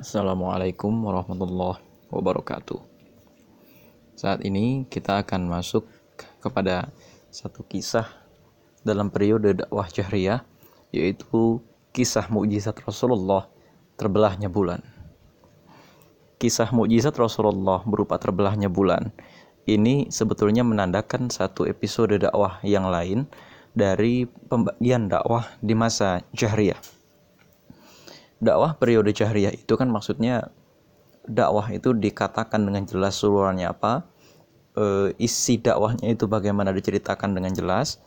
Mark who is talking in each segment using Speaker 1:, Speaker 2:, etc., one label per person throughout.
Speaker 1: Assalamualaikum warahmatullahi wabarakatuh. Saat ini kita akan masuk kepada satu kisah dalam periode dakwah jahriyah yaitu kisah mukjizat Rasulullah terbelahnya bulan. Kisah mukjizat Rasulullah berupa terbelahnya bulan ini sebetulnya menandakan satu episode dakwah yang lain dari pembagian dakwah di masa jahriyah dakwah periode jahriyah itu kan maksudnya dakwah itu dikatakan dengan jelas seluruhnya apa e, isi dakwahnya itu bagaimana diceritakan dengan jelas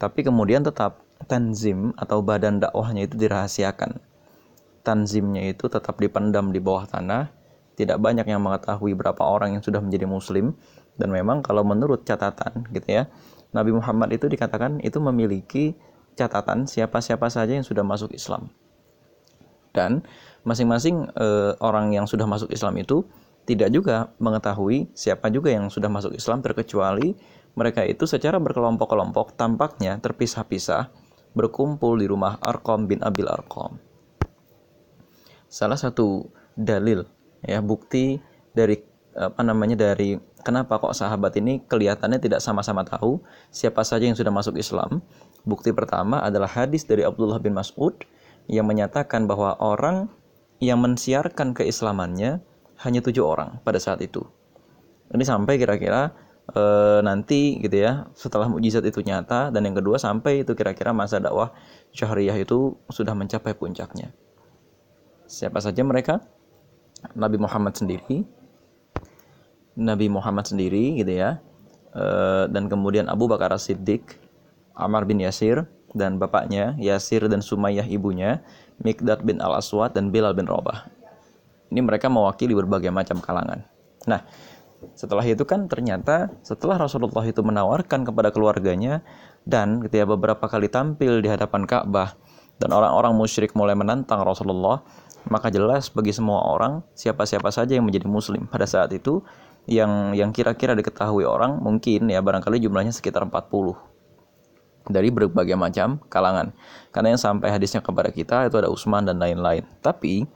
Speaker 1: tapi kemudian tetap tanzim atau badan dakwahnya itu dirahasiakan. Tanzimnya itu tetap dipendam di bawah tanah tidak banyak yang mengetahui berapa orang yang sudah menjadi muslim dan memang kalau menurut catatan gitu ya Nabi Muhammad itu dikatakan itu memiliki catatan siapa-siapa saja yang sudah masuk Islam dan masing-masing e, orang yang sudah masuk Islam itu tidak juga mengetahui siapa juga yang sudah masuk Islam terkecuali mereka itu secara berkelompok-kelompok tampaknya terpisah-pisah berkumpul di rumah Arqam bin Abil Arqam. Salah satu dalil ya bukti dari apa namanya dari kenapa kok sahabat ini kelihatannya tidak sama-sama tahu siapa saja yang sudah masuk Islam. Bukti pertama adalah hadis dari Abdullah bin Mas'ud yang menyatakan bahwa orang yang mensiarkan keislamannya hanya tujuh orang pada saat itu. Ini sampai kira-kira e, nanti gitu ya setelah mujizat itu nyata dan yang kedua sampai itu kira-kira masa dakwah syahriyah itu sudah mencapai puncaknya. Siapa saja mereka? Nabi Muhammad sendiri, Nabi Muhammad sendiri gitu ya, e, dan kemudian Abu Bakar As-Siddiq, Amr bin Yasir, dan bapaknya, Yasir dan Sumayyah ibunya, Mikdad bin Al-Aswad dan Bilal bin Robah. Ini mereka mewakili berbagai macam kalangan. Nah, setelah itu kan ternyata setelah Rasulullah itu menawarkan kepada keluarganya dan ketika beberapa kali tampil di hadapan Ka'bah dan orang-orang musyrik mulai menantang Rasulullah, maka jelas bagi semua orang siapa-siapa saja yang menjadi muslim pada saat itu yang yang kira-kira diketahui orang mungkin ya barangkali jumlahnya sekitar 40 dari berbagai macam kalangan. Karena yang sampai hadisnya kepada kita itu ada Utsman dan lain-lain. Tapi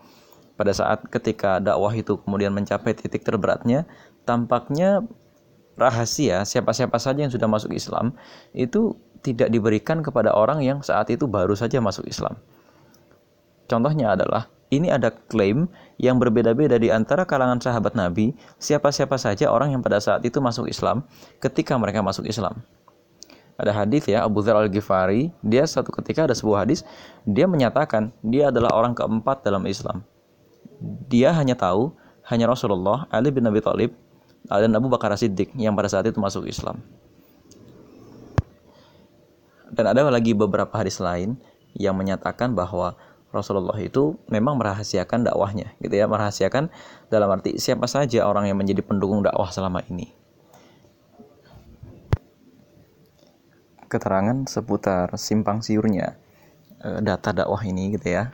Speaker 1: pada saat ketika dakwah itu kemudian mencapai titik terberatnya, tampaknya rahasia siapa-siapa saja yang sudah masuk Islam itu tidak diberikan kepada orang yang saat itu baru saja masuk Islam. Contohnya adalah ini ada klaim yang berbeda-beda di antara kalangan sahabat Nabi, siapa-siapa saja orang yang pada saat itu masuk Islam ketika mereka masuk Islam ada hadis ya Abu Dzar Al Ghifari dia satu ketika ada sebuah hadis dia menyatakan dia adalah orang keempat dalam Islam. Dia hanya tahu hanya Rasulullah Ali bin Abi Thalib dan Abu Bakar Siddiq yang pada saat itu masuk Islam. Dan ada lagi beberapa hadis lain yang menyatakan bahwa Rasulullah itu memang merahasiakan dakwahnya gitu ya merahasiakan dalam arti siapa saja orang yang menjadi pendukung dakwah selama ini keterangan seputar simpang siurnya eh, data dakwah ini gitu ya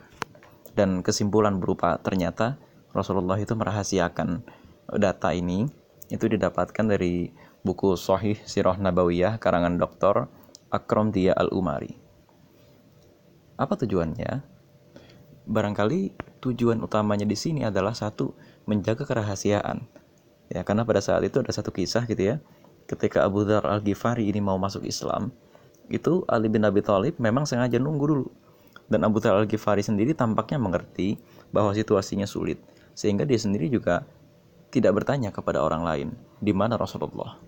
Speaker 1: dan kesimpulan berupa ternyata Rasulullah itu merahasiakan data ini itu didapatkan dari buku Sahih Sirah Nabawiyah karangan Dr. Akram Dia Al-Umari. Apa tujuannya? Barangkali tujuan utamanya di sini adalah satu menjaga kerahasiaan. Ya, karena pada saat itu ada satu kisah gitu ya. Ketika Abu Dhar Al-Ghifari ini mau masuk Islam, itu Ali bin Abi Thalib memang sengaja nunggu dulu. Dan Abu Dhar al-Ghifari sendiri tampaknya mengerti bahwa situasinya sulit. Sehingga dia sendiri juga tidak bertanya kepada orang lain di mana Rasulullah.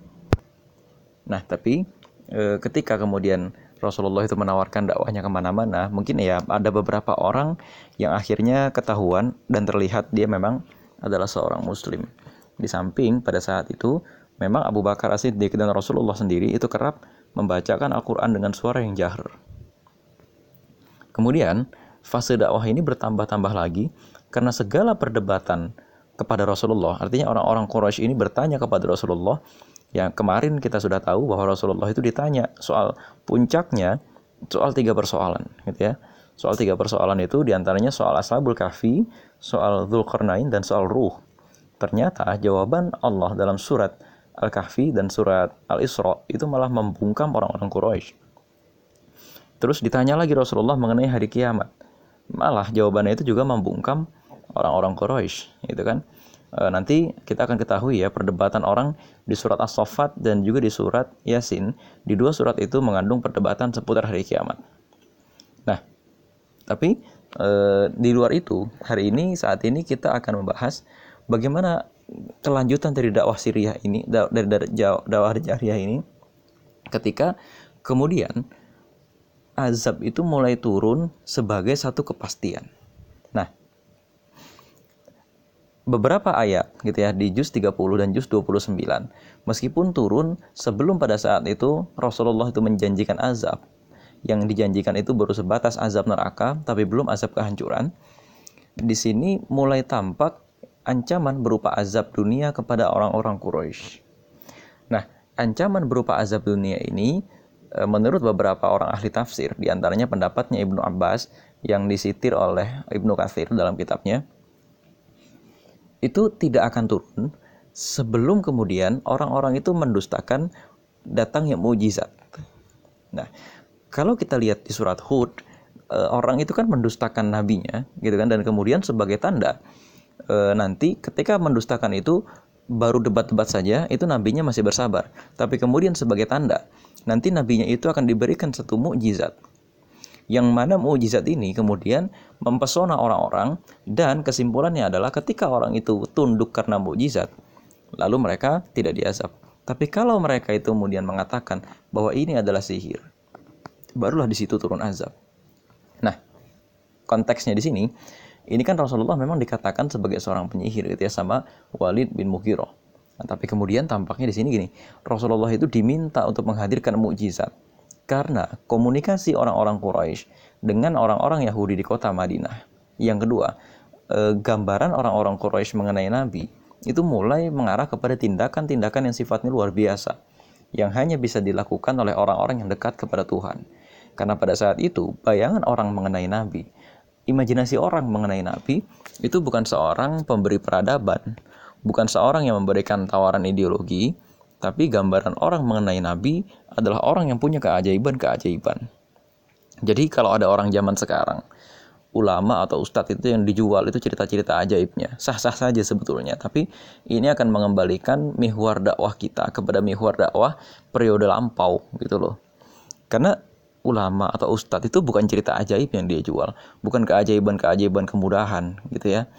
Speaker 1: Nah, tapi e, ketika kemudian Rasulullah itu menawarkan dakwahnya ke mana-mana, mungkin ya ada beberapa orang yang akhirnya ketahuan dan terlihat dia memang adalah seorang Muslim. Di samping pada saat itu memang Abu Bakar As-Siddiq dan Rasulullah sendiri itu kerap membacakan Al-Quran dengan suara yang jahar. Kemudian, fase dakwah ini bertambah-tambah lagi karena segala perdebatan kepada Rasulullah. Artinya orang-orang Quraisy ini bertanya kepada Rasulullah. Yang kemarin kita sudah tahu bahwa Rasulullah itu ditanya soal puncaknya soal tiga persoalan, gitu ya. Soal tiga persoalan itu di antaranya soal Ashabul Kahfi, soal Dzulqarnain, dan soal Ruh. Ternyata jawaban Allah dalam surat Al-Kahfi dan surat Al-Isra itu malah membungkam orang-orang Quraisy. Terus ditanya lagi Rasulullah mengenai hari kiamat. Malah jawabannya itu juga membungkam orang-orang Quraisy, gitu kan. E, nanti kita akan ketahui ya perdebatan orang di surat As-Saffat dan juga di surat Yasin. Di dua surat itu mengandung perdebatan seputar hari kiamat. Nah, tapi e, di luar itu, hari ini saat ini kita akan membahas bagaimana kelanjutan dari dakwah Syria ini, dari, dakwah Syria ini ketika kemudian azab itu mulai turun sebagai satu kepastian. Nah, beberapa ayat gitu ya di juz 30 dan juz 29 meskipun turun sebelum pada saat itu Rasulullah itu menjanjikan azab yang dijanjikan itu baru sebatas azab neraka tapi belum azab kehancuran di sini mulai tampak ancaman berupa azab dunia kepada orang-orang Quraisy. Nah, ancaman berupa azab dunia ini e, menurut beberapa orang ahli tafsir, di antaranya pendapatnya Ibnu Abbas yang disitir oleh Ibnu Katsir dalam kitabnya, itu tidak akan turun sebelum kemudian orang-orang itu mendustakan datangnya mujizat. Nah, kalau kita lihat di surat Hud, e, orang itu kan mendustakan nabinya, gitu kan, dan kemudian sebagai tanda e, nanti ketika mendustakan itu baru debat-debat saja itu nabinya masih bersabar. Tapi kemudian sebagai tanda nanti nabinya itu akan diberikan satu mukjizat. Yang mana mukjizat ini kemudian mempesona orang-orang dan kesimpulannya adalah ketika orang itu tunduk karena mukjizat, lalu mereka tidak diazab. Tapi kalau mereka itu kemudian mengatakan bahwa ini adalah sihir, barulah di situ turun azab. Nah, konteksnya di sini ini kan Rasulullah memang dikatakan sebagai seorang penyihir gitu ya sama Walid bin Mughirah. Nah, tapi kemudian tampaknya di sini gini, Rasulullah itu diminta untuk menghadirkan mukjizat karena komunikasi orang-orang Quraisy dengan orang-orang Yahudi di kota Madinah. Yang kedua, eh, gambaran orang-orang Quraisy mengenai Nabi itu mulai mengarah kepada tindakan-tindakan yang sifatnya luar biasa yang hanya bisa dilakukan oleh orang-orang yang dekat kepada Tuhan. Karena pada saat itu, bayangan orang mengenai Nabi imajinasi orang mengenai Nabi itu bukan seorang pemberi peradaban, bukan seorang yang memberikan tawaran ideologi, tapi gambaran orang mengenai Nabi adalah orang yang punya keajaiban-keajaiban. Jadi kalau ada orang zaman sekarang, ulama atau ustadz itu yang dijual itu cerita-cerita ajaibnya, sah-sah saja sebetulnya. Tapi ini akan mengembalikan mihwar dakwah kita kepada mihwar dakwah periode lampau gitu loh. Karena ulama atau ustadz itu bukan cerita ajaib yang dia jual, bukan keajaiban-keajaiban kemudahan gitu ya.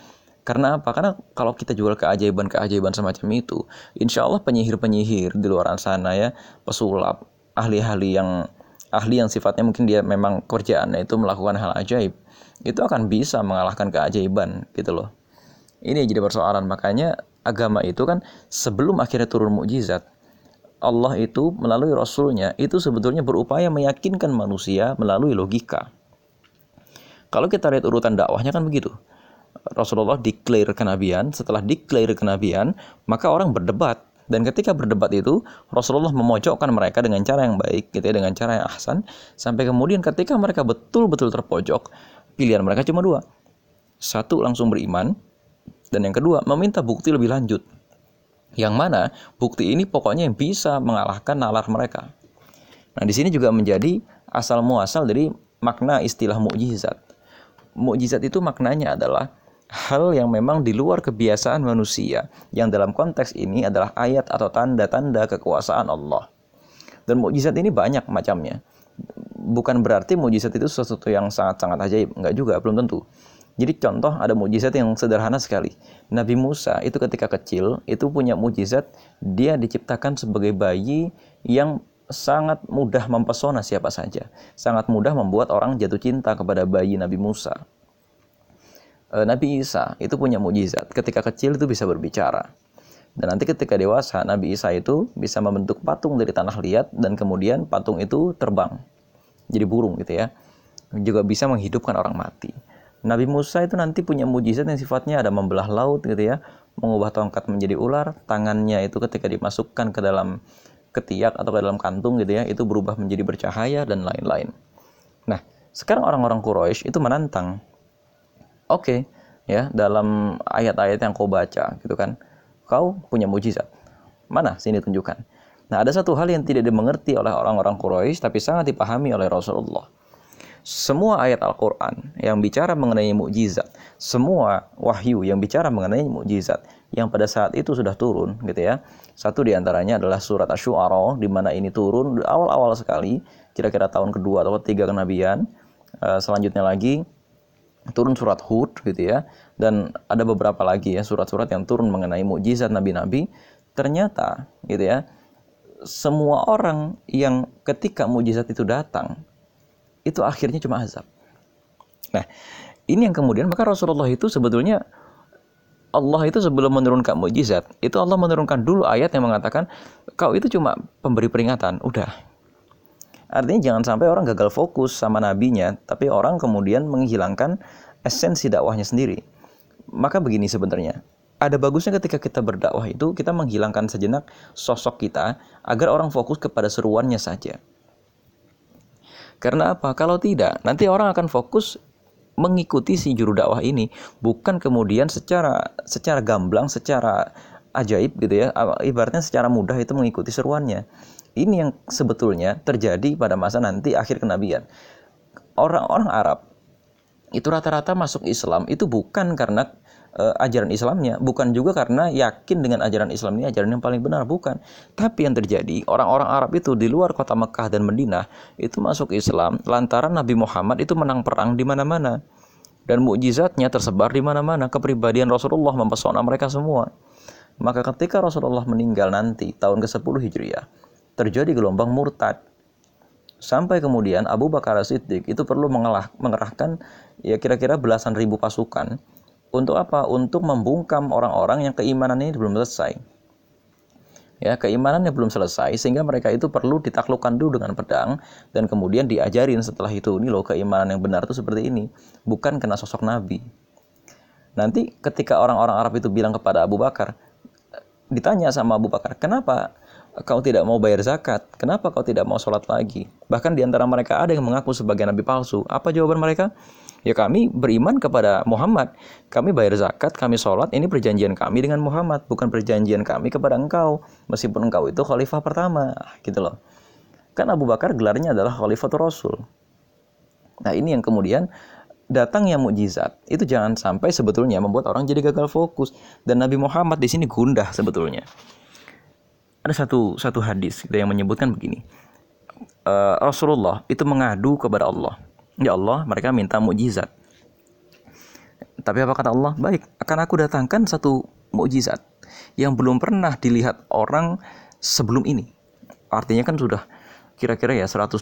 Speaker 1: Karena apa? Karena kalau kita jual keajaiban-keajaiban semacam itu, insya Allah penyihir-penyihir di luar sana ya, pesulap, ahli-ahli yang ahli yang sifatnya mungkin dia memang kerjaannya itu melakukan hal ajaib, itu akan bisa mengalahkan keajaiban gitu loh. Ini jadi persoalan makanya agama itu kan sebelum akhirnya turun mukjizat, Allah itu melalui Rasulnya itu sebetulnya berupaya meyakinkan manusia melalui logika. Kalau kita lihat urutan dakwahnya kan begitu. Rasulullah declare kenabian, setelah declare kenabian, maka orang berdebat. Dan ketika berdebat itu, Rasulullah memojokkan mereka dengan cara yang baik, gitu ya, dengan cara yang ahsan, sampai kemudian ketika mereka betul-betul terpojok, pilihan mereka cuma dua. Satu langsung beriman, dan yang kedua meminta bukti lebih lanjut. Yang mana bukti ini pokoknya yang bisa mengalahkan nalar mereka. Nah, di sini juga menjadi asal muasal dari makna istilah mukjizat. Mukjizat itu maknanya adalah hal yang memang di luar kebiasaan manusia, yang dalam konteks ini adalah ayat atau tanda-tanda kekuasaan Allah. Dan mukjizat ini banyak macamnya. Bukan berarti mukjizat itu sesuatu yang sangat-sangat ajaib, enggak juga, belum tentu. Jadi contoh ada mujizat yang sederhana sekali. Nabi Musa itu ketika kecil itu punya mujizat dia diciptakan sebagai bayi yang sangat mudah mempesona siapa saja. Sangat mudah membuat orang jatuh cinta kepada bayi Nabi Musa. E, Nabi Isa itu punya mujizat. Ketika kecil itu bisa berbicara. Dan nanti ketika dewasa Nabi Isa itu bisa membentuk patung dari tanah liat dan kemudian patung itu terbang. Jadi burung gitu ya. Juga bisa menghidupkan orang mati. Nabi Musa itu nanti punya mujizat yang sifatnya ada membelah laut gitu ya, mengubah tongkat menjadi ular, tangannya itu ketika dimasukkan ke dalam ketiak atau ke dalam kantung gitu ya, itu berubah menjadi bercahaya dan lain-lain. Nah, sekarang orang-orang Quraisy itu menantang. Oke, okay, ya, dalam ayat-ayat yang kau baca gitu kan, kau punya mujizat. Mana sini tunjukkan. Nah, ada satu hal yang tidak dimengerti oleh orang-orang Quraisy tapi sangat dipahami oleh Rasulullah semua ayat Al-Quran yang bicara mengenai mukjizat, semua wahyu yang bicara mengenai mukjizat yang pada saat itu sudah turun, gitu ya. Satu di antaranya adalah surat Ash-Shu'ara, di mana ini turun awal-awal sekali, kira-kira tahun kedua atau ketiga kenabian. Uh, selanjutnya lagi turun surat Hud, gitu ya. Dan ada beberapa lagi ya surat-surat yang turun mengenai mukjizat nabi-nabi. Ternyata, gitu ya, semua orang yang ketika mukjizat itu datang itu akhirnya cuma azab. Nah, ini yang kemudian maka Rasulullah itu sebetulnya Allah itu sebelum menurunkan mujizat, itu Allah menurunkan dulu ayat yang mengatakan kau itu cuma pemberi peringatan, udah. Artinya jangan sampai orang gagal fokus sama nabinya, tapi orang kemudian menghilangkan esensi dakwahnya sendiri. Maka begini sebenarnya, ada bagusnya ketika kita berdakwah itu kita menghilangkan sejenak sosok kita agar orang fokus kepada seruannya saja. Karena apa? Kalau tidak, nanti orang akan fokus mengikuti si juru dakwah ini, bukan kemudian secara secara gamblang, secara ajaib gitu ya, ibaratnya secara mudah itu mengikuti seruannya. Ini yang sebetulnya terjadi pada masa nanti akhir kenabian. Orang-orang Arab itu rata-rata masuk Islam itu bukan karena uh, ajaran Islamnya, bukan juga karena yakin dengan ajaran Islam ini ajaran yang paling benar, bukan. Tapi yang terjadi, orang-orang Arab itu di luar kota Mekah dan Madinah itu masuk Islam lantaran Nabi Muhammad itu menang perang di mana-mana. Dan mukjizatnya tersebar di mana-mana. Kepribadian Rasulullah mempesona mereka semua. Maka ketika Rasulullah meninggal nanti tahun ke-10 Hijriah, terjadi gelombang murtad. Sampai kemudian Abu Bakar Siddiq itu perlu mengerahkan ya kira-kira belasan ribu pasukan untuk apa? Untuk membungkam orang-orang yang keimanannya belum selesai. Ya, keimanannya belum selesai sehingga mereka itu perlu ditaklukkan dulu dengan pedang dan kemudian diajarin setelah itu ini loh keimanan yang benar itu seperti ini, bukan kena sosok nabi. Nanti ketika orang-orang Arab itu bilang kepada Abu Bakar, ditanya sama Abu Bakar, "Kenapa kau tidak mau bayar zakat? Kenapa kau tidak mau sholat lagi?" Bahkan di antara mereka ada yang mengaku sebagai nabi palsu. Apa jawaban mereka? Ya kami beriman kepada Muhammad. Kami bayar zakat, kami sholat. Ini perjanjian kami dengan Muhammad, bukan perjanjian kami kepada engkau. Meskipun engkau itu khalifah pertama, gitu loh. Kan Abu Bakar gelarnya adalah khalifatul Rasul. Nah ini yang kemudian datangnya mukjizat itu jangan sampai sebetulnya membuat orang jadi gagal fokus dan Nabi Muhammad di sini gundah sebetulnya. Ada satu satu hadis yang menyebutkan begini. Uh, Rasulullah itu mengadu kepada Allah Ya Allah, mereka minta mukjizat. Tapi apa kata Allah? Baik, akan aku datangkan satu mukjizat yang belum pernah dilihat orang sebelum ini. Artinya kan sudah kira-kira ya 124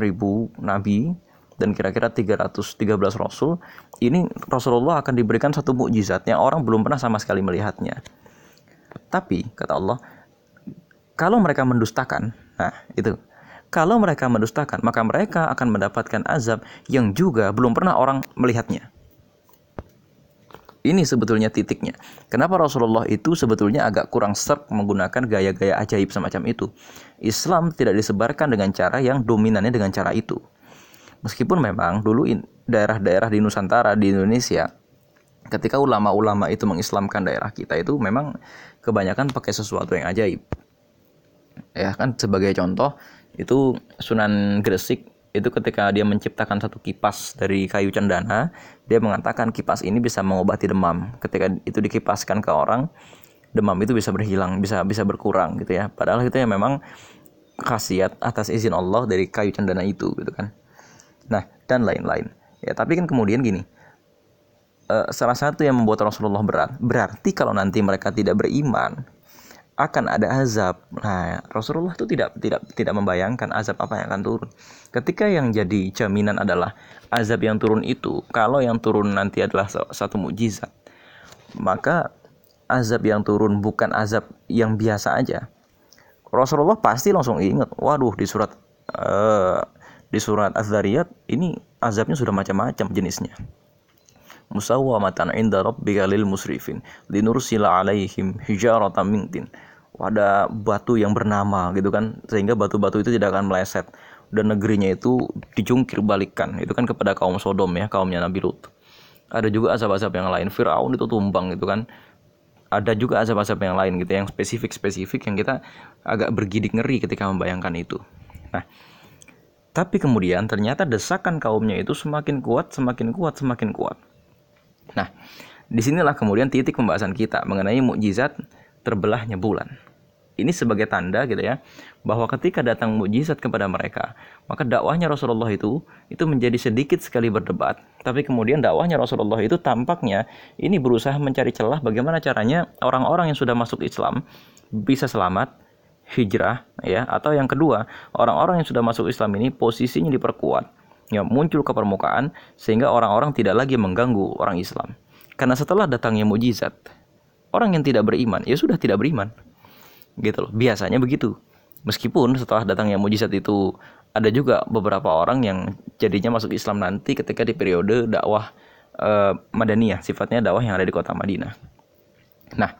Speaker 1: ribu nabi dan kira-kira 313 rasul. Ini Rasulullah akan diberikan satu mukjizat yang orang belum pernah sama sekali melihatnya. Tapi kata Allah, kalau mereka mendustakan, nah itu kalau mereka mendustakan, maka mereka akan mendapatkan azab yang juga belum pernah orang melihatnya. Ini sebetulnya titiknya. Kenapa Rasulullah itu sebetulnya agak kurang serk menggunakan gaya-gaya ajaib semacam itu. Islam tidak disebarkan dengan cara yang dominannya dengan cara itu. Meskipun memang dulu daerah-daerah di Nusantara di Indonesia ketika ulama-ulama itu mengislamkan daerah kita itu memang kebanyakan pakai sesuatu yang ajaib. Ya kan sebagai contoh itu Sunan Gresik itu ketika dia menciptakan satu kipas dari kayu cendana dia mengatakan kipas ini bisa mengobati demam. Ketika itu dikipaskan ke orang demam itu bisa berhilang bisa bisa berkurang gitu ya. Padahal itu ya memang khasiat atas izin Allah dari kayu cendana itu gitu kan. Nah dan lain-lain. Ya tapi kan kemudian gini uh, salah satu yang membuat Rasulullah berat berarti kalau nanti mereka tidak beriman akan ada azab. Nah, Rasulullah itu tidak tidak tidak membayangkan azab apa yang akan turun. Ketika yang jadi jaminan adalah azab yang turun itu, kalau yang turun nanti adalah satu mukjizat, maka azab yang turun bukan azab yang biasa aja. Rasulullah pasti langsung ingat, waduh di surat uh, di surat Az-Zariyat ini azabnya sudah macam-macam jenisnya musawwamatan inda rabbika lil musrifin linursila alaihim hijaratan min ada batu yang bernama gitu kan. Sehingga batu-batu itu tidak akan meleset. Dan negerinya itu dijungkir balikan. Itu kan kepada kaum Sodom ya kaumnya Nabi Lut. Ada juga azab-azab yang lain. Fir'aun itu tumbang gitu kan. Ada juga azab-azab yang lain gitu yang spesifik-spesifik yang kita agak bergidik ngeri ketika membayangkan itu. Nah Tapi kemudian ternyata desakan kaumnya itu semakin kuat, semakin kuat, semakin kuat. Nah, di sinilah kemudian titik pembahasan kita mengenai mukjizat terbelahnya bulan. Ini sebagai tanda gitu ya bahwa ketika datang mujizat kepada mereka, maka dakwahnya Rasulullah itu itu menjadi sedikit sekali berdebat, tapi kemudian dakwahnya Rasulullah itu tampaknya ini berusaha mencari celah bagaimana caranya orang-orang yang sudah masuk Islam bisa selamat hijrah ya. Atau yang kedua, orang-orang yang sudah masuk Islam ini posisinya diperkuat ya muncul ke permukaan sehingga orang-orang tidak lagi mengganggu orang Islam. Karena setelah datangnya mujizat, orang yang tidak beriman ya sudah tidak beriman gitu loh. Biasanya begitu. Meskipun setelah datangnya mujizat itu ada juga beberapa orang yang jadinya masuk Islam nanti ketika di periode dakwah eh, Madaniyah. Sifatnya dakwah yang ada di kota Madinah. Nah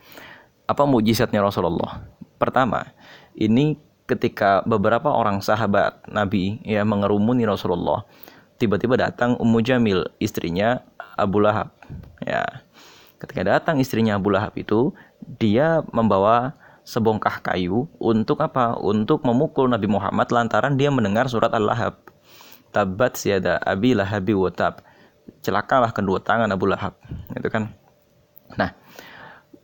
Speaker 1: apa mujizatnya Rasulullah? Pertama ini ketika beberapa orang sahabat Nabi ya mengerumuni Rasulullah tiba-tiba datang Ummu Jamil istrinya Abu Lahab. Ya ketika datang istrinya Abu Lahab itu dia membawa sebongkah kayu untuk apa? Untuk memukul Nabi Muhammad lantaran dia mendengar surat Al-Lahab. Tabat siada abi lahabi watab. Celakalah kedua tangan Abu Lahab. Itu kan. Nah,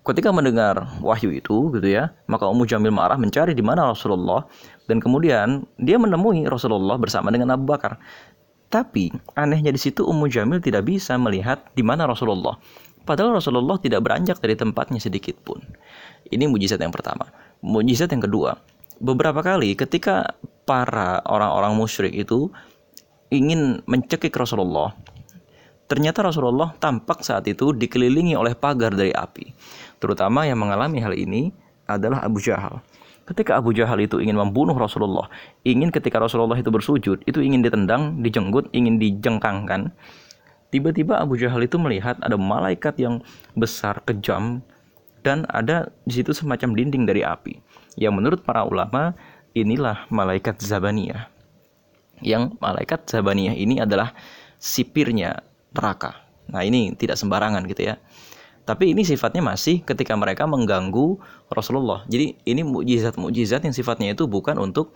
Speaker 1: ketika mendengar wahyu itu gitu ya, maka Ummu Jamil marah mencari di mana Rasulullah dan kemudian dia menemui Rasulullah bersama dengan Abu Bakar. Tapi anehnya di situ Ummu Jamil tidak bisa melihat di mana Rasulullah. Padahal Rasulullah tidak beranjak dari tempatnya sedikit pun. Ini mujizat yang pertama. Mujizat yang kedua, beberapa kali ketika para orang-orang musyrik itu ingin mencekik Rasulullah, ternyata Rasulullah tampak saat itu dikelilingi oleh pagar dari api. Terutama yang mengalami hal ini adalah Abu Jahal. Ketika Abu Jahal itu ingin membunuh Rasulullah, ingin ketika Rasulullah itu bersujud, itu ingin ditendang, dijenggut, ingin dijengkangkan, Tiba-tiba Abu Jahal itu melihat ada malaikat yang besar, kejam, dan ada di situ semacam dinding dari api. Yang menurut para ulama, inilah malaikat Zabaniyah. Yang malaikat Zabaniyah ini adalah sipirnya neraka. Nah ini tidak sembarangan gitu ya. Tapi ini sifatnya masih ketika mereka mengganggu Rasulullah. Jadi ini mukjizat-mukjizat yang sifatnya itu bukan untuk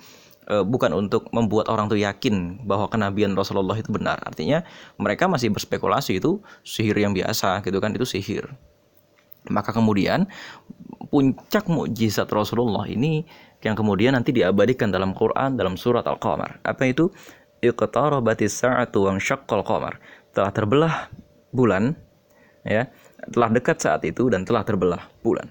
Speaker 1: uh, bukan untuk membuat orang tuh yakin bahwa kenabian Rasulullah itu benar. Artinya mereka masih berspekulasi itu sihir yang biasa gitu kan itu sihir. Maka kemudian puncak mukjizat Rasulullah ini yang kemudian nanti diabadikan dalam Quran dalam surat Al-Qamar. Apa itu? Iqtarabatis sa'atu wa syaqqal qamar. Telah terbelah bulan ya, telah dekat saat itu dan telah terbelah bulan.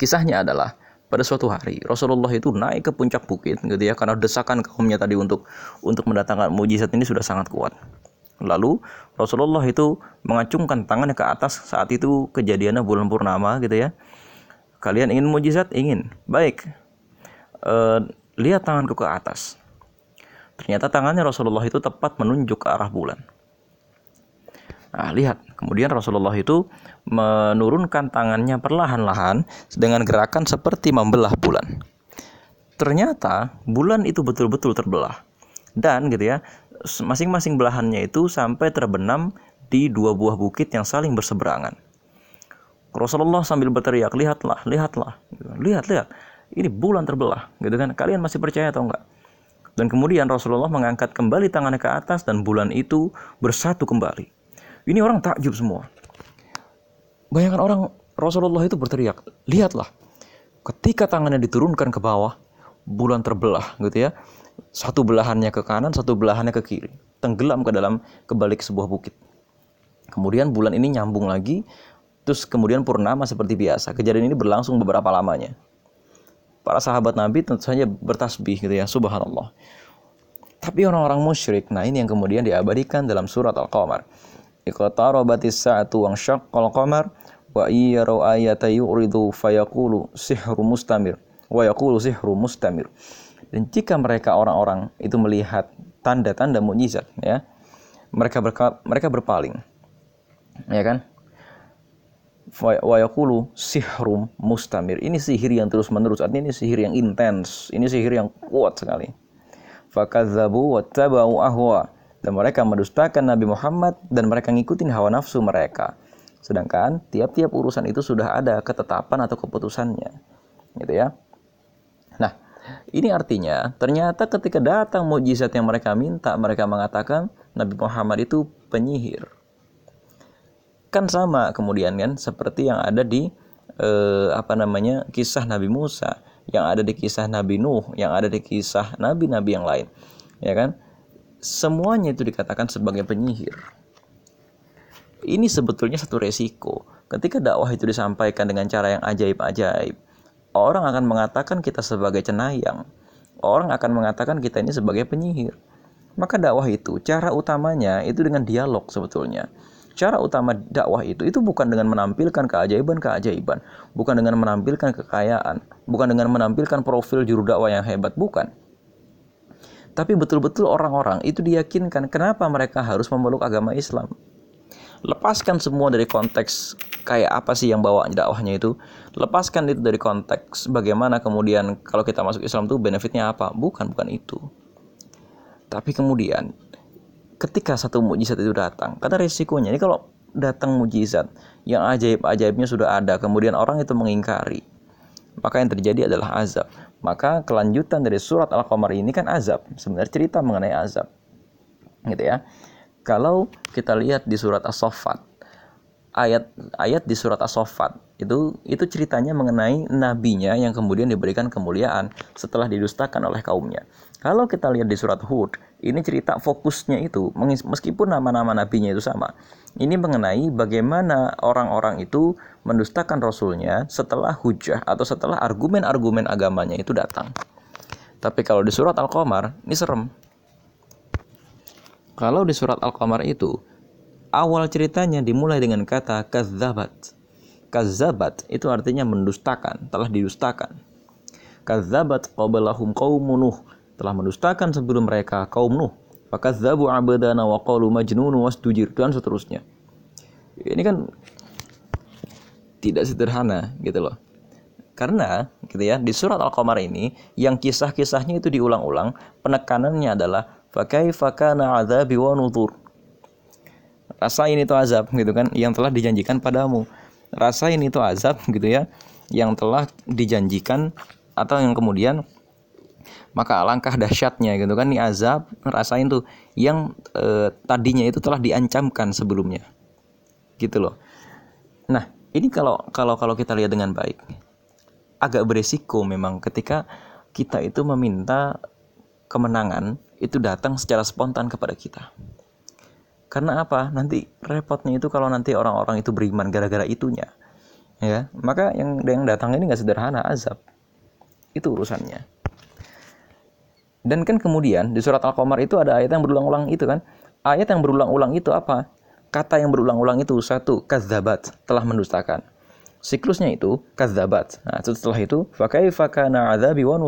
Speaker 1: Kisahnya adalah pada suatu hari Rasulullah itu naik ke puncak bukit gitu ya karena desakan kaumnya tadi untuk untuk mendatangkan mujizat ini sudah sangat kuat. Lalu Rasulullah itu mengacungkan tangannya ke atas saat itu kejadiannya bulan purnama gitu ya. Kalian ingin mujizat? Ingin. Baik. E, lihat tanganku ke atas. Ternyata tangannya Rasulullah itu tepat menunjuk ke arah bulan. Nah, lihat, kemudian Rasulullah itu menurunkan tangannya perlahan-lahan dengan gerakan seperti membelah bulan. Ternyata bulan itu betul-betul terbelah. Dan gitu ya, masing-masing belahannya itu sampai terbenam di dua buah bukit yang saling berseberangan. Rasulullah sambil berteriak, "Lihatlah, lihatlah." Lihat, lihat. Ini bulan terbelah, gitu kan? Kalian masih percaya atau enggak? Dan kemudian Rasulullah mengangkat kembali tangannya ke atas dan bulan itu bersatu kembali. Ini orang takjub semua. Bayangkan orang Rasulullah itu berteriak, lihatlah, ketika tangannya diturunkan ke bawah, bulan terbelah gitu ya. Satu belahannya ke kanan, satu belahannya ke kiri. Tenggelam ke dalam kebalik sebuah bukit. Kemudian bulan ini nyambung lagi, terus kemudian purnama seperti biasa. Kejadian ini berlangsung beberapa lamanya. Para sahabat Nabi tentu saja bertasbih gitu ya, subhanallah. Tapi orang-orang musyrik, nah ini yang kemudian diabadikan dalam surat Al-Qamar iqtarabatis sa'atu wa syaqqal qamar wa iyyaru ayata yu'ridu fayaqulu sihru mustamir wa yaqulu sihru mustamir. Dan jika mereka orang-orang itu melihat tanda-tanda mukjizat ya mereka berka, mereka berpaling ya kan? Wa yaqulu sihrum mustamir. Ini sihir yang terus menerus artinya ini sihir yang intens ini sihir yang kuat sekali. Fakadzabu wattaba'u ahwa dan mereka mendustakan Nabi Muhammad dan mereka ngikutin hawa nafsu mereka. Sedangkan tiap-tiap urusan itu sudah ada ketetapan atau keputusannya. Gitu ya. Nah, Ini artinya ternyata ketika datang mujizat yang mereka minta, mereka mengatakan Nabi Muhammad itu penyihir. Kan sama kemudian kan seperti yang ada di eh, apa namanya kisah Nabi Musa, yang ada di kisah Nabi Nuh, yang ada di kisah nabi-nabi yang lain. Ya kan? Semuanya itu dikatakan sebagai penyihir. Ini sebetulnya satu resiko. Ketika dakwah itu disampaikan dengan cara yang ajaib-ajaib, orang akan mengatakan kita sebagai cenayang. Orang akan mengatakan kita ini sebagai penyihir. Maka dakwah itu cara utamanya itu dengan dialog sebetulnya. Cara utama dakwah itu itu bukan dengan menampilkan keajaiban-keajaiban, bukan dengan menampilkan kekayaan, bukan dengan menampilkan profil juru dakwah yang hebat, bukan. Tapi betul-betul orang-orang itu diyakinkan kenapa mereka harus memeluk agama Islam. Lepaskan semua dari konteks kayak apa sih yang bawa dakwahnya itu. Lepaskan itu dari konteks bagaimana kemudian kalau kita masuk Islam tuh benefitnya apa. Bukan bukan itu. Tapi kemudian ketika satu mujizat itu datang kata resikonya ini kalau datang mujizat yang ajaib-ajaibnya sudah ada kemudian orang itu mengingkari maka yang terjadi adalah azab maka kelanjutan dari surat Al-Qamar ini kan azab sebenarnya cerita mengenai azab gitu ya. Kalau kita lihat di surat As-Saffat, ayat ayat di surat As-Saffat itu itu ceritanya mengenai nabinya yang kemudian diberikan kemuliaan setelah didustakan oleh kaumnya. Kalau kita lihat di surat Hud, ini cerita fokusnya itu meskipun nama-nama nabinya itu sama. Ini mengenai bagaimana orang-orang itu mendustakan rasulnya setelah hujah atau setelah argumen-argumen agamanya itu datang. Tapi kalau di surat Al-Qamar, ini serem. Kalau di surat Al-Qamar itu awal ceritanya dimulai dengan kata kazabat. Kazabat itu artinya mendustakan, telah didustakan. Kazabat qablahum qaum Nuh, telah mendustakan sebelum mereka kaum Nuh. Fakadzabu abadana wa qalu majnun wasdujir dan seterusnya. Ini kan tidak sederhana gitu loh. Karena gitu ya, di surat Al-Qamar ini yang kisah-kisahnya itu diulang-ulang, penekanannya adalah Fakaifa kana adzabi wa nuzur. Rasain itu azab gitu kan yang telah dijanjikan padamu. Rasain itu azab gitu ya yang telah dijanjikan atau yang kemudian maka alangkah dahsyatnya gitu kan ini azab rasain tuh yang e, tadinya itu telah diancamkan sebelumnya gitu loh nah ini kalau kalau kalau kita lihat dengan baik agak beresiko memang ketika kita itu meminta kemenangan itu datang secara spontan kepada kita. Karena apa? Nanti repotnya itu kalau nanti orang-orang itu beriman gara-gara itunya. Ya, maka yang yang datang ini nggak sederhana azab. Itu urusannya. Dan kan kemudian di surat Al-Qamar itu ada ayat yang berulang-ulang itu kan. Ayat yang berulang-ulang itu apa? Kata yang berulang-ulang itu satu, kazabat, telah mendustakan. Siklusnya itu kazabat. Nah, setelah itu, fakaifa kana azabi wa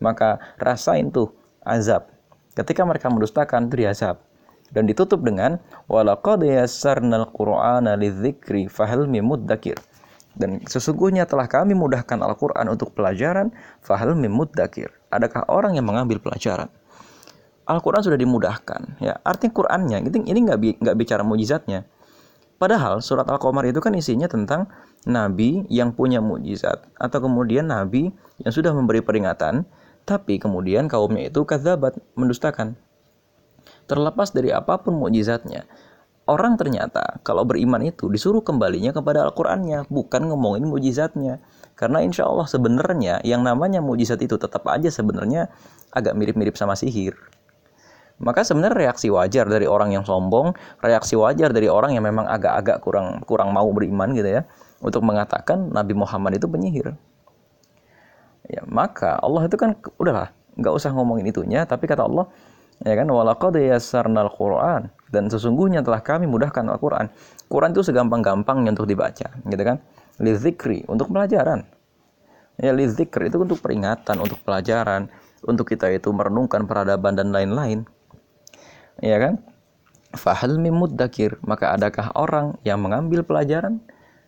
Speaker 1: Maka rasain tuh azab. Ketika mereka mendustakan itu diazab. Dan ditutup dengan walaqad yassarnal qur'ana lidzikri fahal muddakir. Dan sesungguhnya telah kami mudahkan Al-Quran untuk pelajaran fahal muddakir. Adakah orang yang mengambil pelajaran? Al-Quran sudah dimudahkan. Ya, artinya Qurannya ini ini nggak nggak bicara mujizatnya. Padahal surat Al-Qamar itu kan isinya tentang nabi yang punya mujizat atau kemudian nabi yang sudah memberi peringatan tapi kemudian kaumnya itu kadzabat, mendustakan. Terlepas dari apa pun mukjizatnya, orang ternyata kalau beriman itu disuruh kembalinya kepada Al-Qur'annya, bukan ngomongin mukjizatnya. Karena insya Allah sebenarnya yang namanya mukjizat itu tetap aja sebenarnya agak mirip-mirip sama sihir. Maka sebenarnya reaksi wajar dari orang yang sombong, reaksi wajar dari orang yang memang agak-agak kurang kurang mau beriman gitu ya, untuk mengatakan Nabi Muhammad itu penyihir ya maka Allah itu kan udahlah nggak usah ngomongin itunya tapi kata Allah ya kan walaqad yassarnal Qur'an dan sesungguhnya telah kami mudahkan Al-Qur'an. Quran itu segampang-gampangnya untuk dibaca, gitu kan? Lizikri untuk pelajaran. Ya lizikr itu untuk peringatan, untuk pelajaran, untuk kita itu merenungkan peradaban dan lain-lain. Ya kan? Fahal mimuddakir, maka adakah orang yang mengambil pelajaran?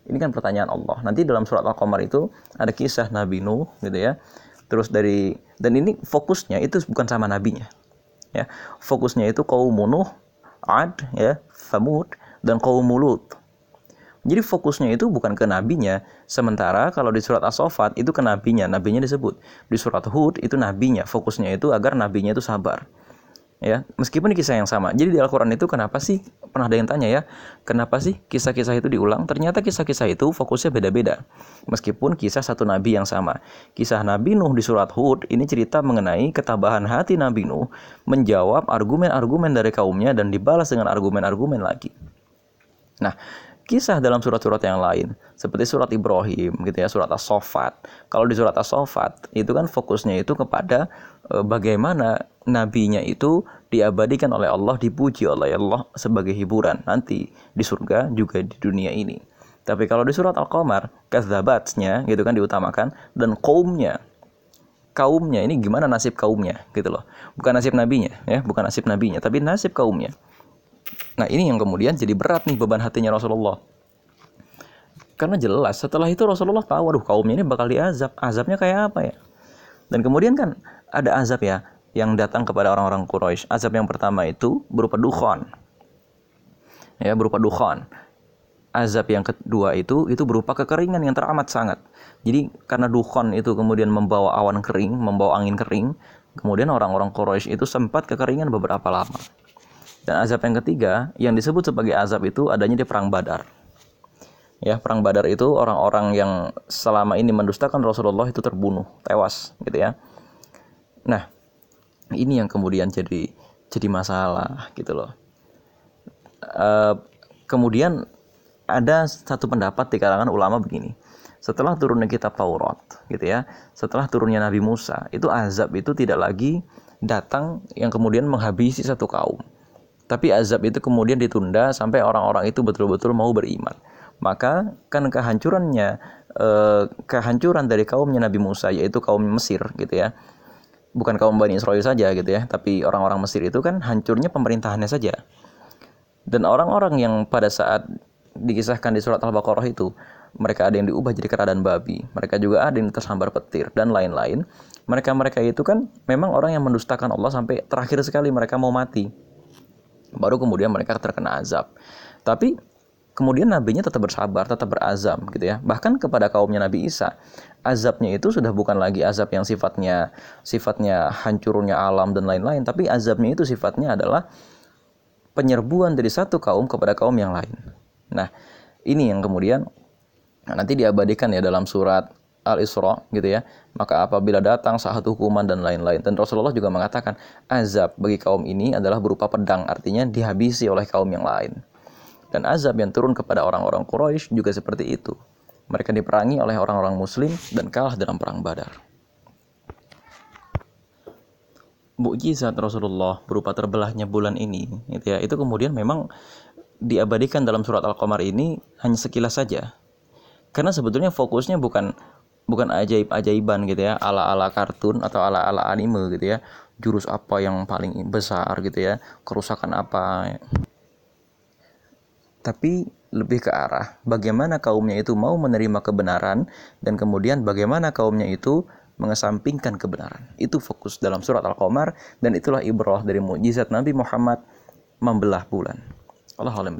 Speaker 1: Ini kan pertanyaan Allah. Nanti dalam surat Al-Qamar itu ada kisah Nabi Nuh gitu ya. Terus dari dan ini fokusnya itu bukan sama nabinya. Ya. Fokusnya itu kaum Nuh, Ad ya, Thamud dan kaum Lut. Jadi fokusnya itu bukan ke nabinya. Sementara kalau di surat As-Saffat itu ke nabinya, nabinya disebut. Di surat Hud itu nabinya, fokusnya itu agar nabinya itu sabar ya meskipun kisah yang sama. Jadi di Al-Quran itu kenapa sih pernah ada yang tanya ya kenapa sih kisah-kisah itu diulang? Ternyata kisah-kisah itu fokusnya beda-beda. Meskipun kisah satu nabi yang sama. Kisah Nabi Nuh di surat Hud ini cerita mengenai ketabahan hati Nabi Nuh menjawab argumen-argumen dari kaumnya dan dibalas dengan argumen-argumen lagi. Nah kisah dalam surat-surat yang lain. Seperti surat Ibrahim gitu ya surat As-Saffat. Kalau di surat As-Saffat itu kan fokusnya itu kepada e, bagaimana nabinya itu diabadikan oleh Allah dipuji oleh Allah sebagai hiburan nanti di surga juga di dunia ini. Tapi kalau di surat Al-Qamar kazabatnya gitu kan diutamakan dan kaumnya kaumnya ini gimana nasib kaumnya gitu loh. Bukan nasib nabinya ya bukan nasib nabinya tapi nasib kaumnya Nah ini yang kemudian jadi berat nih beban hatinya Rasulullah. Karena jelas setelah itu Rasulullah tahu, waduh kaumnya ini bakal diazab. Azabnya kayak apa ya? Dan kemudian kan ada azab ya yang datang kepada orang-orang Quraisy. Azab yang pertama itu berupa dukhon. Ya, berupa dukhon. Azab yang kedua itu itu berupa kekeringan yang teramat sangat. Jadi karena dukhon itu kemudian membawa awan kering, membawa angin kering, kemudian orang-orang Quraisy itu sempat kekeringan beberapa lama. Dan azab yang ketiga yang disebut sebagai azab itu adanya di perang Badar. Ya, perang Badar itu orang-orang yang selama ini mendustakan Rasulullah itu terbunuh, tewas gitu ya. Nah, ini yang kemudian jadi jadi masalah gitu loh. E, kemudian ada satu pendapat di kalangan ulama begini. Setelah turunnya kitab Taurat gitu ya, setelah turunnya Nabi Musa, itu azab itu tidak lagi datang yang kemudian menghabisi satu kaum tapi azab itu kemudian ditunda sampai orang-orang itu betul-betul mau beriman. Maka kan kehancurannya eh, kehancuran dari kaumnya Nabi Musa yaitu kaum Mesir gitu ya. Bukan kaum Bani Israel saja gitu ya, tapi orang-orang Mesir itu kan hancurnya pemerintahannya saja. Dan orang-orang yang pada saat dikisahkan di surat Al-Baqarah itu mereka ada yang diubah jadi keradaan babi, mereka juga ada yang tersambar petir dan lain-lain. Mereka-mereka itu kan memang orang yang mendustakan Allah sampai terakhir sekali mereka mau mati baru kemudian mereka terkena azab. Tapi kemudian nabinya tetap bersabar, tetap berazam gitu ya. Bahkan kepada kaumnya Nabi Isa, azabnya itu sudah bukan lagi azab yang sifatnya sifatnya hancurnya alam dan lain-lain, tapi azabnya itu sifatnya adalah penyerbuan dari satu kaum kepada kaum yang lain. Nah, ini yang kemudian nanti diabadikan ya dalam surat Al-Isra gitu ya. Maka apabila datang saat hukuman dan lain-lain. Dan Rasulullah juga mengatakan azab bagi kaum ini adalah berupa pedang. Artinya dihabisi oleh kaum yang lain. Dan azab yang turun kepada orang-orang Quraisy juga seperti itu. Mereka diperangi oleh orang-orang muslim dan kalah dalam perang Badar. Mukjizat Rasulullah berupa terbelahnya bulan ini, gitu ya, itu kemudian memang diabadikan dalam surat Al-Qamar ini hanya sekilas saja. Karena sebetulnya fokusnya bukan bukan ajaib-ajaiban gitu ya ala-ala kartun atau ala-ala anime gitu ya. Jurus apa yang paling besar gitu ya kerusakan apa? Tapi lebih ke arah bagaimana kaumnya itu mau menerima kebenaran dan kemudian bagaimana kaumnya itu mengesampingkan kebenaran. Itu fokus dalam surat Al-Qamar dan itulah ibrah dari mukjizat Nabi Muhammad membelah bulan. Allah alam